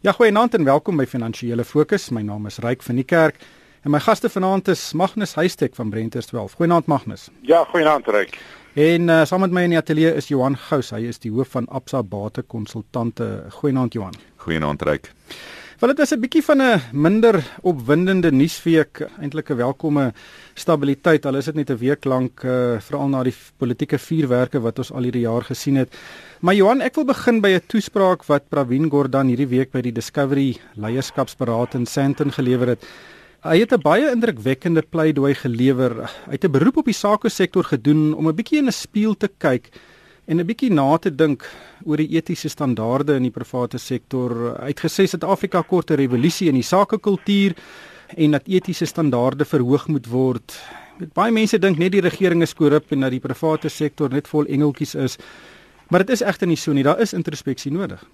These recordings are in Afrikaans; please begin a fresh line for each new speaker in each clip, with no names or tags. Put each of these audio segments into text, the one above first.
Ja, goeienaand en welkom by Finansiële Fokus. My naam is Ryk van die Kerk en my gaste vanaand is Magnus Huystek van Brenters 12. Goeienaand Magnus.
Ja, goeienaand Ryk.
En uh, saam met my in die ateljee is Johan Gous. Hy is die hoof van Absa Bate Konsultante. Goeienaand Johan.
Goeienaand Ryk.
Wel dit is 'n bietjie van 'n minder opwindende nuusweek, eintlik 'n welkome stabiliteit al is dit net 'n week lank uh, veral na die politieke vuurwerke wat ons al hierdie jaar gesien het. Maar Johan, ek wil begin by 'n toespraak wat Pravin Gordhan hierdie week by die Discovery Leierskapsberaad in Sandton gelewer het. Hy het 'n baie indrukwekkende pleidooi gelewer. Hy het 'n beroep op die sake sektor gedoen om 'n bietjie in 'n spieël te kyk en 'n bietjie na te dink oor die etiese standaarde in die private sektor. Hy het gesê Suid-Afrika kort 'n revolusie in die sakekultuur en dat etiese standaarde verhoog moet word. Met baie mense dink net die regering is korrup en dat die private sektor net vol engeltjies is. Maar dit is egter nie so nie. Daar is introspeksie nodig.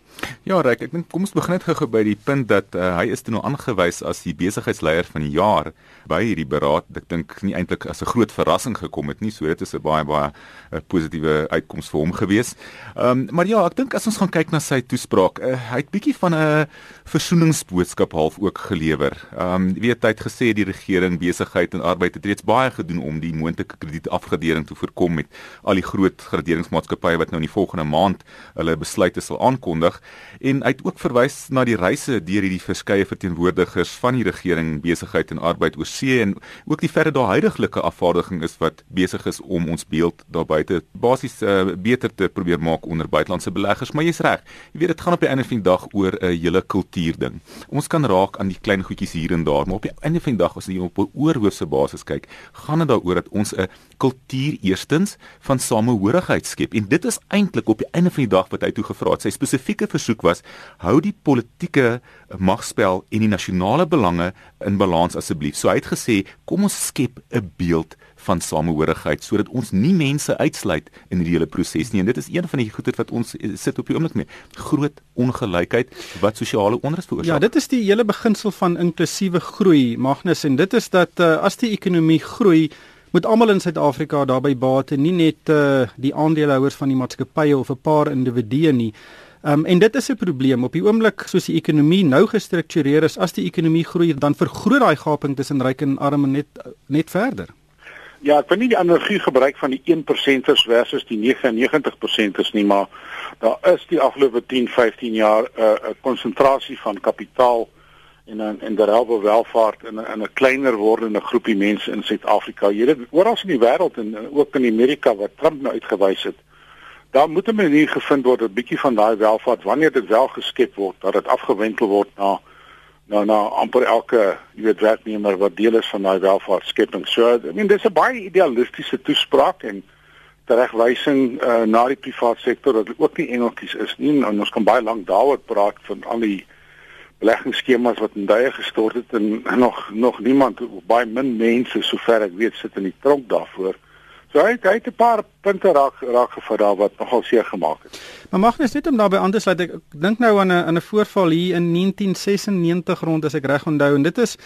Ja, Ryk, ek dink kom ons begin net gou by die punt dat uh, hy is toe nou aangewys as die besigheidsleier van die jaar by hierdie beraad. Ek dink nie eintlik as 'n groot verrassing gekom het nie. So dit is 'n baie baie uh, positiewe uitkoms vir hom gewees. Ehm um, maar ja, ek dink as ons gaan kyk na sy toespraak, uh, hy het bietjie van 'n versoeningsboodskap half ook gelewer. Ehm um, weet hy het gesê die regering besigheid en arbeid het reeds baie gedoen om die moontlike kredietafgradering te voorkom met al die groot graderingsmaatskappye wat nou in die volgende maand hulle besluite sal aankondig en hy het ook verwys na die reise deur hierdie verskeie verteenwoordigers van die regering, besigheid en arbeid oor see en ook die verre daar huidigelike afvaardiging is wat besig is om ons beeld daar buite basies uh, beter te probeer maak onder buitelandse beleggers, maar jy's reg. Jy weet dit gaan op die einde van die dag oor 'n uh, hele kultuur ding. Ons kan raak aan die klein goedjies hier en daar, maar op die einde van die dag as jy op 'n oorhoofse basis kyk, gaan dit daaroor dat ons 'n kultuur eerstens van samehorigheid skep en dit is eintlik op die einde van die dag wat hy toe gevra het. Sy spesifieke versoek was: hou die politieke magspel en die nasionale belange in balans asseblief. So hy het gesê: kom ons skep 'n beeld van samehorigheid sodat ons nie mense uitsluit in hierdie hele proses nie. En dit is een van die goeie wat ons sit op die oomblik mee. Groot ongelykheid wat sosiale onrus veroorsaak.
Ja, dit is die hele beginsel van inklusiewe groei, Magnus, en dit is dat uh, as die ekonomie groei moet almal in Suid-Afrika daarbey baat en nie net uh, die aandeelhouers van die maatskappye of 'n paar individue nie. Um, en dit is 'n probleem op die oomblik soos die ekonomie nou gestruktureer is as die ekonomie groei dan vergroot daai gaping tussen ryk en arm net net verder.
Ja, ek weet nie die energie gebruik van die 1%ers versus die 99%ers nie, maar daar is die afgelope 10, 15 jaar 'n uh, 'n konsentrasie van kapitaal en en en derhalwe welvaart in 'n in 'n kleiner wordende groepie mense in Suid-Afrika. Jy weet oral in die wêreld en ook in Amerika wat Trump nou uitgewys het. Daar moet 'n manier gevind word 'n bietjie van daai welvaart wanneer dit wel geskep word dat dit afgewentel word na na na amper elke jy weet werknemer wat deel is van daai welvaartskepping. So I mean dis 'n baie idealistiese toespraak en teregwysing uh, na die private sektor dat ook nie engeltjies is nie en ons kan baie lank daaroor praat van al die beleggingsskemas wat in duie gestort het en nog nog niemand baie min mense sover ek weet sit in die tronk daarvoor. So hy hy het 'n paar punte raak raak gevat daar wat nogal seer gemaak het.
Maar mag net om daarbey aan te sluit ek, ek dink nou aan 'n aan 'n voorval hier in 1996 rond as ek reg onthou en dit is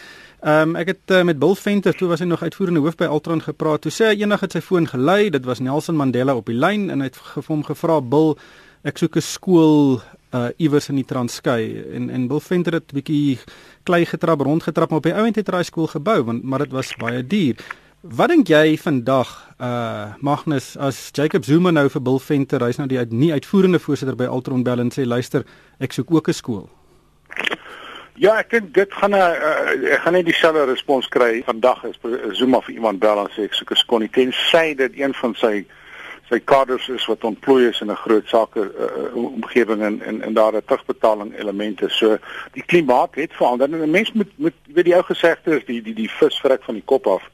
ehm um, ek het uh, met Bill Venter toe was hy nog uitvoerende hoof by Altron gepraat. Toe sê hy eendag het sy foon gelei, dit was Nelson Mandela op die lyn en hy het hom gevra Bill ek soek 'n skool uh iewers in die Transkei en en Bill Venter het 'n bietjie klei getrap rondgetrap maar op die ouend het hy skool gebou want maar dit was baie duur. Wat dink jy vandag uh Magnus as Jacob Zuma nou vir Bill Venter hy's nou die uit, nie uitvoerende voorsitter by Altron Bell en sê luister ek soek ook 'n skool.
Ja, ek dink dit gaan 'n uh, ek gaan net dieselfde respons kry vandag as Zuma vir iemand bel en sê ek soek 'n skool. Ek ken sy dit een van sy sy kaders is wat ontplooi is in 'n groot sake uh, omgewing en en en daar 'n terugbetaling elemente. So die klimaat het verander en 'n mens moet moet weet die ou gesegde is die die die vis vrek van die kop af.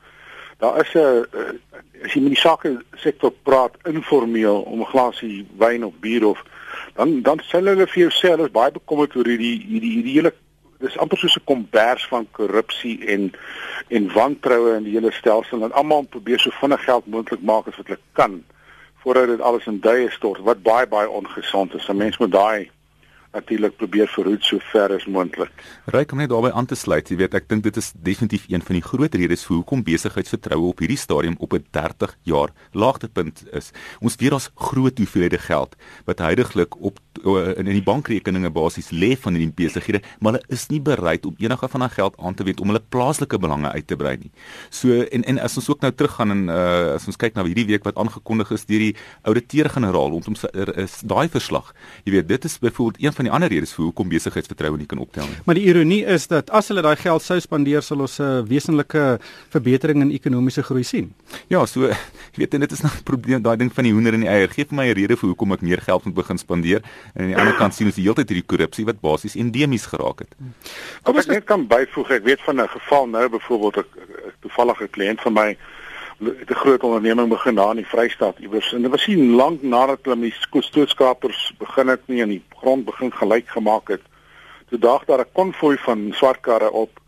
Daar is 'n uh, as jy met die sake sektor praat informeel om 'n glasie wyn of bier of dan dan sê hulle vir jou sê hulle is baie bekommerd oor hierdie hierdie hierdie hele dis amper soos 'n kombers van korrupsie en en wantroue in die hele stelsel en almal probeer so vinnig geld moontlik maak as wat hulle kan voordat dit alles in duie stort wat baie baie ongesond is. 'n Mens moet daai natuurlik probeer verhoed so ver as moontlik.
Ryk om net daarbey aan te sluit, jy weet ek dink dit is definitief een van die groot redes vir hoekom besigheidsvertroue op hierdie stadium op 'n 30 jaar laagtepunt is. Ons weet daar's groot hoeveelhede geld wat heidaglik op in die bankrekeninge basies lê van hierdie besighede, maar hulle is nie bereid om enige van daai geld aan te wend om hulle plaaslike belange uit te brei nie. So en en as ons ook nou teruggaan en uh, as ons kyk na hierdie week wat aangekondig is deur die ouditeur-generaal rondom er daai verslag. Jy weet, dit is byvoorbeeld een van van die ander redes vir hoekom besigheidsvertroue nie kan optel nie.
Maar die ironie is dat as hulle daai geld sou spandeer, sal ons 'n uh, wesenlike verbetering in ekonomiese groei sien.
Ja, so jy weet dit is nog 'n probleem daai ding van die hoender en die eier. Gee vir my 'n rede vir hoekom ek meer geld moet begin spandeer. En aan die ander kant sien ons die hele tyd hierdie korrupsie wat basies endemies geraak het.
Kom ek net kan byvoeg, ek weet van 'n geval nou byvoorbeeld 'n toevallige kliënt van my het 'n groot onderneming begin daar in die Vrystaat iewers en dit was nie lank nadat hulle die stootskapers begin het nie en die grond begin gelyk gemaak het. Toe daag daar 'n konvoi van swart karre op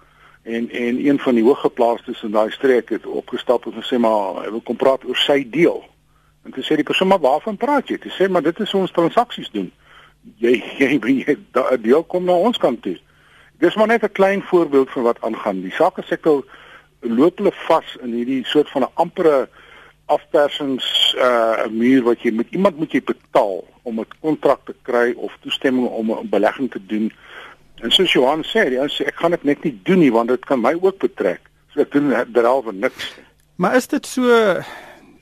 en en een van die hooggeplaastes in daai streek het opgestap en gesê maar wil kom praat oor sy deel. En toe sê die persoon maar waarvan praat jy? Hy sê maar dit is ons transaksies doen. Jy jy bring 'n deel kom na ons kant toe. Dis maar net 'n klein voorbeeld van wat aangaan. Die sake sektor loop hulle vas in hierdie soort van 'n ampere afpersings uh muur wat jy met iemand moet jy betaal om 'n kontrak te kry of toestemming om 'n belegging te doen. En soos Johan sê, hy sê ek gaan dit net nie doen nie want dit kan my ook betrek. So ek doen derhalwe niks.
Maar is dit so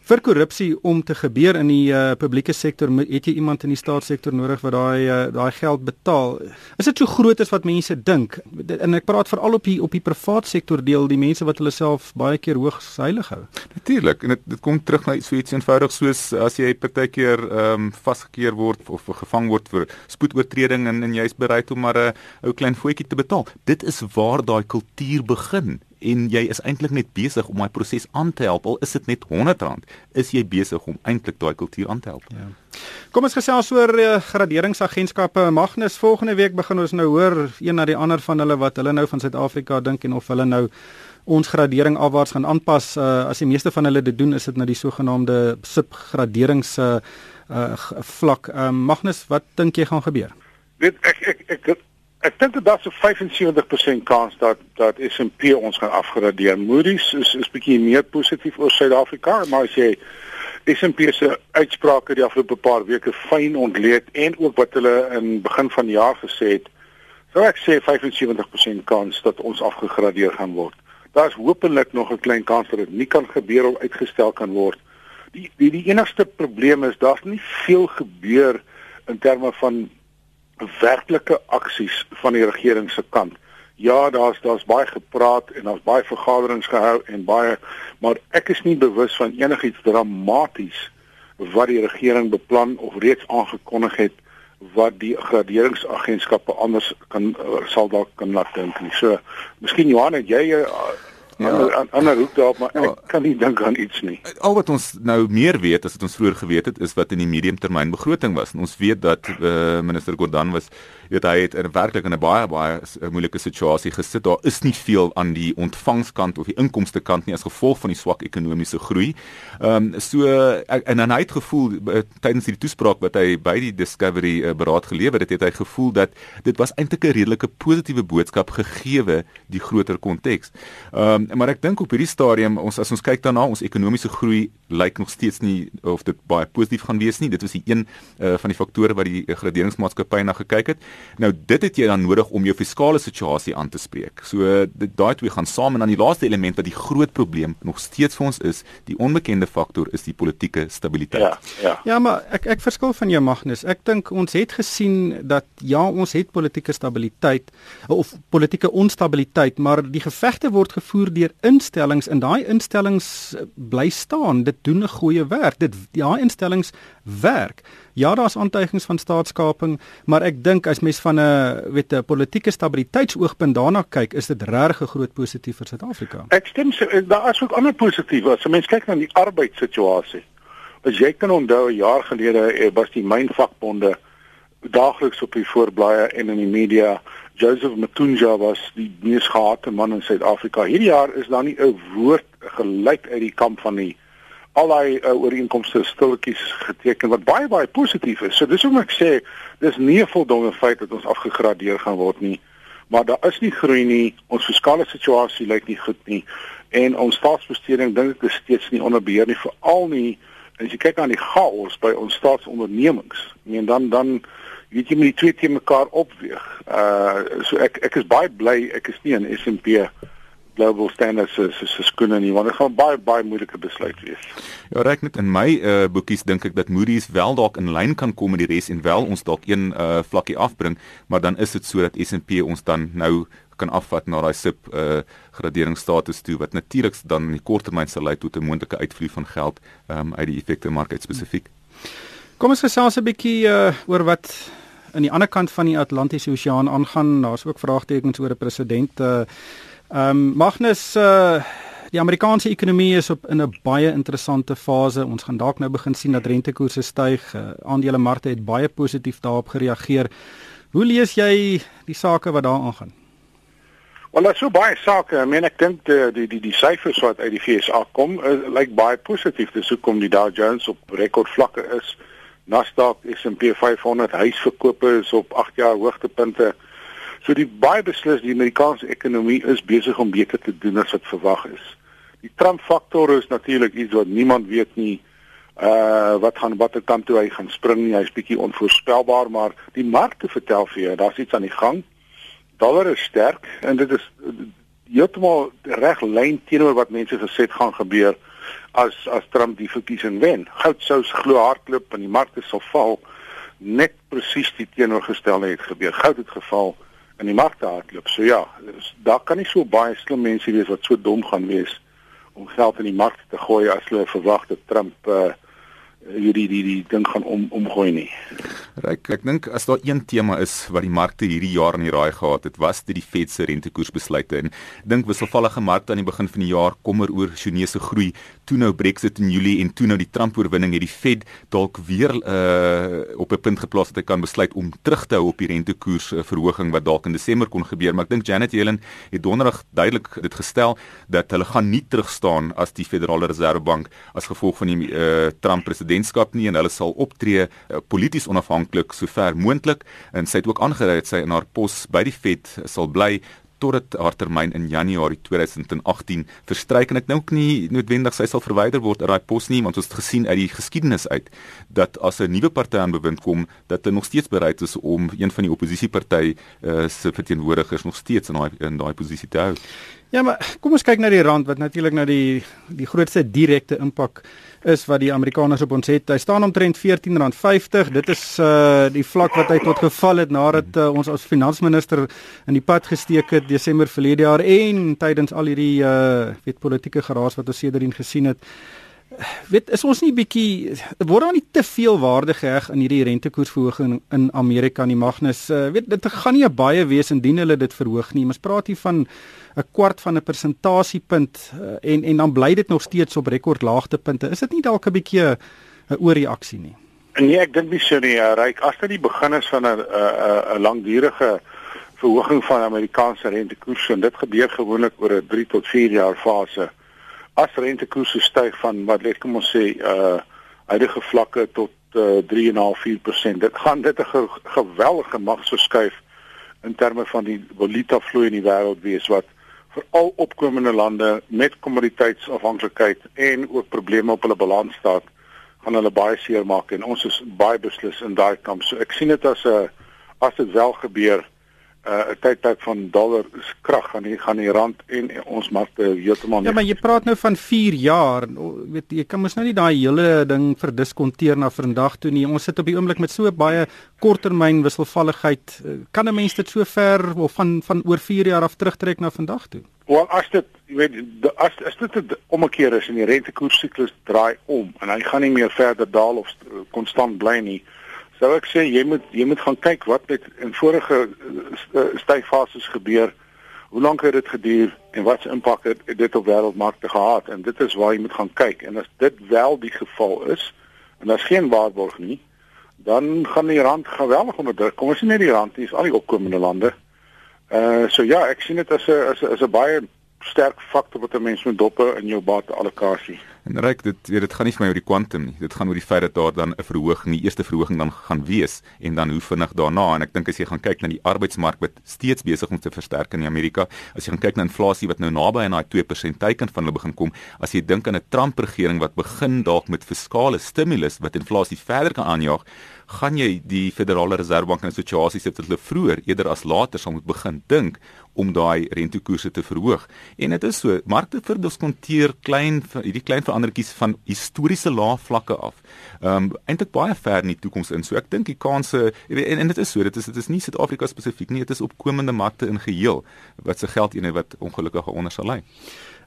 vir korrupsie om te gebeur in die uh, publieke sektor het jy iemand in die staatssektor nodig wat daai uh, daai geld betaal? Is dit so groot as wat mense dink? En ek praat veral op die op die privaat sektor deel die mense wat hulle self baie keer hoogs heilig hou.
Natuurlik en dit dit kom terug na so iets eenvoudig soos as jy partykeer ehm um, vasgekeer word of gevang word vir spoedoortreding en en jy's bereid om maar 'n ou klein voetjie te betaal. Dit is waar daai kultuur begin en jy is eintlik net besig om daai proses aan te help al is dit net R100 is jy besig om eintlik daai kultuur aan te help. Ja.
Kom ons gesels oor uh, graderingsagentskappe. Magnus, volgende week begin ons nou hoor een na die ander van hulle wat hulle nou van Suid-Afrika dink en of hulle nou ons gradering afwaarts gaan aanpas. Uh, as die meeste van hulle dit doen, is dit na die sogenaamde subgraderings uh, uh, vlak. Uh, Magnus, wat dink jy gaan gebeur?
Weet ek ek ek Ek dink dit daar's 'n 75% kans dat dat S&P ons gaan afgradeer. Moody's is is bietjie meer positief oor Suid-Afrika, maar as jy S&P se uitsprake die afgelope paar weke fyn ontleed en ook wat hulle in begin van die jaar gesê het, sou ek sê 75% kans dat ons afgegradeer gaan word. Daar's hopelik nog 'n klein kans dat dit nie kan gebeur of uitgestel kan word. Die die, die enigste probleem is daar's nie veel gebeur in terme van werklike aksies van die regering se kant. Ja, daar's daar's baie gepraat en daar's baie vergaderings gehou en baie maar ek is nie bewus van enigiets dramaties wat die regering beplan of reeds aangekondig het wat die graderingsagentskappe anders kan uh, sal dalk kan laat dink nie. So, miskien Johan, het jy 'n uh, Ja. ander ander hoek daarop maar ek ja. kan nie dink aan iets nie.
Al wat ons nou meer weet as wat ons vroeër geweet het is wat in die mediumtermyn begroting was. En ons weet dat uh, minister Gordhan was weet hy het in werklik in 'n baie baie moeilike situasie gesit. Daar is nie veel aan die ontvangskant of die inkomste kant nie as gevolg van die swak ekonomiese groei. Ehm um, so en dan hy het gevoel uh, tydens die toespraak wat hy by die Discovery uh, beraad gelewer het, het hy gevoel dat dit was eintlik 'n redelike positiewe boodskap gegee die groter konteks. Ehm um, maar ek dink op hierdie stadium ons as ons kyk daarna ons ekonomiese groei lyk nog steeds nie of dit baie positief gaan wees nie. Dit was die een uh, van die faktore wat die graderingsmaatskappy na gekyk het. Nou dit het jy dan nodig om jou fiskale situasie aan te spreek. So daai twee gaan saam en dan die laaste element wat die groot probleem nog steeds vir ons is, die onbekende faktor is die politieke stabiliteit.
Ja, ja.
Ja, maar ek ek verskil van jou Magnus. Ek dink ons het gesien dat ja, ons het politieke stabiliteit of politieke onstabiliteit, maar die gevegte word gevoer deur instellings en daai instellings bly staan. Dit doen 'n goeie werk. Dit daai instellings werk. Ja, daar's aantuigings van staatskaping, maar ek dink as mens van 'n weet 'n politieke stabiliteitsoogpunt daarna kyk, is dit regtig 'n groot positief vir Suid-Afrika.
Ek stem so, daar is ook ander positiewe. As mens kyk na die arbeidssituasie. As jy kan onthou 'n jaar gelede eh, was die mynvakbonde daagliks op die voorblaaie en in die media. Joseph Matunja was die mees gehate man in Suid-Afrika. Hierdie jaar is daar nie 'n woord gelyk uit die kamp van die al daai uh, ooreenkomste stilletjies geteken wat baie baie positief is. So dis hoe ek sê, dis nie 'n voldonge feit dat ons afgegradeer gaan word nie, maar daar is nie groei nie. Ons fiskale situasie lyk nie goed nie en ons staatsbesteding dink ek is steeds nie onder beheer nie, veral nie as jy kyk aan die chaos by ons staatsondernemings. En dan dan weet jy moet die twee te mekaar opweeg. Uh so ek ek is baie bly ek is nie in S&P global standards is is is skoon nie want dit gaan baie baie moeilike besluit wees.
Ja, reg net in my uh boekies dink ek dat Moody's wel dalk in lyn kan kom met die res en wel ons dalk een uh vlakkie afbring, maar dan is dit sodat S&P ons dan nou kan afvat na daai sub uh graderingsstatus toe wat natuurlik dan in die korttermyn sal lei tot 'n moontlike uitvloei van geld um uit die effekte mark spesifiek.
Kom ons gesels 'n bietjie uh oor wat aan die ander kant van die Atlantiese Oseaan aangaan. Daar's ook vraagtekens oor 'n president uh Ehm um, Magnus uh die Amerikaanse ekonomie is op in 'n baie interessante fase. Ons gaan dalk nou begin sien dat rentekoerse styg. Uh, Aandelemarkte het baie positief daarop gereageer. Hoe lees jy die sake wat daar aangaan?
Wel, daar's so baie sake. Ek meen ek dink die die die, die syfers wat uit die FSA kom, uh, lyk baie positief. Dis hoekom die Dow Jones op rekordvlakke is. Nasdaq, S&P 500 huisverkope is op 8 jaar hoogtepunte. So die baie beslis die Amerikaanse ekonomie is besig om beter te doen as wat verwag is. Die Trump faktor is natuurlik iets wat niemand weet nie uh wat gaan watter kant toe hy gaan spring nie. Hy's bietjie onvoorspelbaar, maar die markte vertel vir jou daar's iets aan die gang. Dollar is sterk en dit is heeltemal reg lyn teenoor wat mense gesê het gaan gebeur as as Trump die verkiesing wen. Goud sou glo hardloop en die markte sal val net presies die teenoorgestelde het gebeur. Goud het geval in die markte hardloop. So ja, daar kan nie so baie slim mense wees wat so dom gaan wees om geld in die mark te gooi as hulle verwag dat Trump uh, hierdie die die ding gaan om omgooi nie.
Ryk, ek dink as daar een tema is wat die markte hierdie jaar in die raai gehad het, was dit die Fed se rentekoersbesluite. En dink wisselvallige markte aan die begin van die jaar kommer oor Chinese groei, toe nou Brexit in Julie en toe nou die Trump oorwinning het die Fed dalk weer uh op 'n punt geplaas dat hy kan besluit om terug te hou op die rentekoers verhoging wat dalk in Desember kon gebeur, maar ek dink Janet Yellen het donderdag duidelik dit gestel dat hulle gaan nie terugstaan as die Federale Reservebank as gevolg van die uh Trump presidentskap nie en hulle sal optree uh, polities onafhanklik sover moontlik en sy het ook aangedui dat sy in haar pos by die Fed sal bly totdat haar termyn in Januarie 2018 verstryk en ek dink nie noodwendig sy sal verwyder word uit daai pos nie want ons het gesien uit die geskiedenis uit dat as 'n nuwe party aan bewind kom dat hulle nog steeds bereid is om een van die oppositieparty uh, se verteenwoordigers nog steeds in daai in daai posisie te hou.
Ja, maar kom ons kyk na die rand wat natuurlik nou die die grootste direkte impak is wat die Amerikaners op ons het. Hy staan omtrent R14.50. Dit is uh die vlak wat hy tot geval het nadat uh, ons as finansminister in die pad gesteek het Desember verlede jaar en tydens al hierdie uh weet politieke geraas wat ons sedertdien gesien het. Weet is ons nie bietjie word daar nie te veel waarde geheg aan hierdie rentekoersverhoging in Amerika nie Magnus. Uh, weet dit gaan nie baie wees indien hulle dit verhoog nie. Ons praat hier van 'n kwart van 'n persentasiepunt uh, en en dan bly dit nog steeds op rekordlaagtepunte. Is dit nie dalk 'n bietjie 'n oorreaksie nie?
Nee, ek dink nie so nie. Ryk as dit die begin is van 'n 'n langdurige verhoging van Amerikaanse rentekoerse en dit gebeur gewoonlik oor 'n 3 tot 4 jaar fase. As rentekoerse styg van wat net kom ons sê uh huidige vlakke tot uh, 3.5-4%, dit gaan dit 'n geweldige magsverskuif in terme van die valuta vloei in die wêreld wees wat veral opkomende lande met kommoditeitsafhanklikheid en ook probleme op hulle balans staat gaan hulle baie seer maak en ons is baie beslis in daai kamp. So ek sien dit as 'n as dit wel gebeur uh, 'n tydperk van dollar krag gaan hier gaan die rand en ons markte heeltemal
Ja, maar jy praat nou van 4 jaar. Weet jy, kan mos nou nie daai hele ding verdiskonteer na vandag toe nie. Ons sit op die oomblik met so baie korttermyn wisselvalligheid. Kan 'n mens dit so ver of van van oor 4 jaar af terugtrek na vandag toe?
Wel, as dit, jy weet, as as dit 'n omkeer is en die rentekoersiklus draai om en hy gaan nie meer verder daal of konstant bly nie, sou ek sê jy moet jy moet gaan kyk wat met in vorige eh, stygfases gebeur. Hoe lank het dit geduur en wat se impak het dit op wêreldmarkte gehad? En dit is waar jy moet gaan kyk. En as dit wel die geval is en daar's geen waarborg nie, dan gaan die rand geweldig onder druk. Kom ons sien net die rand, dis al die opkomende lande. Uh so ja, ek sien dit as 'n as 'n baie sterk faktor wat 'n mens moet dop in jou bate allocasie.
En reik dit weet dit gaan nie vir my oor die kwantum nie. Dit gaan oor die feit dat daar dan 'n verhoging, die eerste verhoging dan gaan wees en dan hoe vinnig daarna en ek dink as jy gaan kyk na die arbeidsmark wat steeds besig om te versterk in Amerika, as jy gaan kyk na inflasie wat nou naby aan daai 2% teiken van hulle begin kom, as jy dink aan 'n Trump regering wat begin dalk met fiskale stimulus wat inflasie verder kan aanjaag, gaan jy die Federale Reservebank in 'n situasie sit dat hulle vroeër eerder as later sal moet begin dink om daai rentekoerse te verhoog. En dit is so, markte verdiskonteer klein hierdie klein verandertjies van historiese lae vlakke af. Ehm um, eintlik baie ver in die toekoms in. So ek dink die kanse en en dit is so, dit is dit is nie Suid-Afrika spesifiek nie, dit is opkomende markte in geheel wat se geld eenheid wat ongelukkig onder sal lê.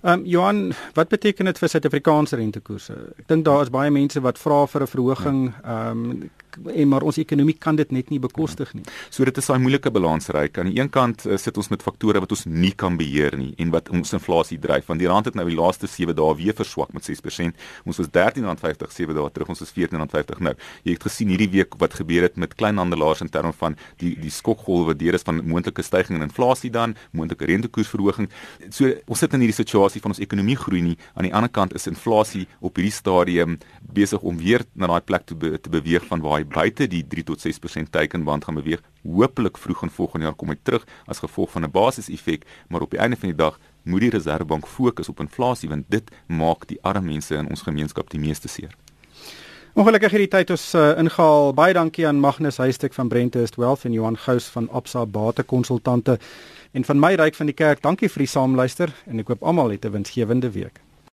Ehm um, Johan, wat beteken dit vir Suid-Afrikaanse rentekoerse? Ek dink daar is baie mense wat vra vir 'n verhoging. Ehm um, en maar ons ekonomie kan dit net nie bekostig nie.
So dit is daai moeilike balansryk. Aan die een kant uh, sit ons met faktore wat ons nie kan beheer nie en wat ons inflasie dryf. Want die rand het nou die laaste 7 dae weer verswak met 6%. Ons was R13.50 7 dae terug, ons is R14.50 nou. Jy het gesien hierdie week wat gebeur het met kleinhandelaars in terme van die die skokgolwe deur is van moontlike stygings in inflasie dan, moontlike rentekoersverhoging. So ons sit in hierdie situasie van ons ekonomie groei nie. Aan die ander kant is inflasie op hierdie stadium besig om weer na daai plek toe be, te beweeg van waar hy buite die 3 tot 6% teikenband gaan beweeg. Hoopelik vroeg in volgende jaar kom hy terug as gevolg van 'n basiseffek, maar op die einde van die dag moet die Reserwebank fokus op inflasie want dit maak die arme mense in ons gemeenskap die meeste seer.
Ongelukkig hierdie tyd ons uh, ingehaal. Baie dankie aan Magnus Huystek van Brentest Wealth en Johan Gous van Absa Bate Konsultante en van my ryk van die kerk. Dankie vir die saamluister en ek hoop almal het 'n winsgewende week.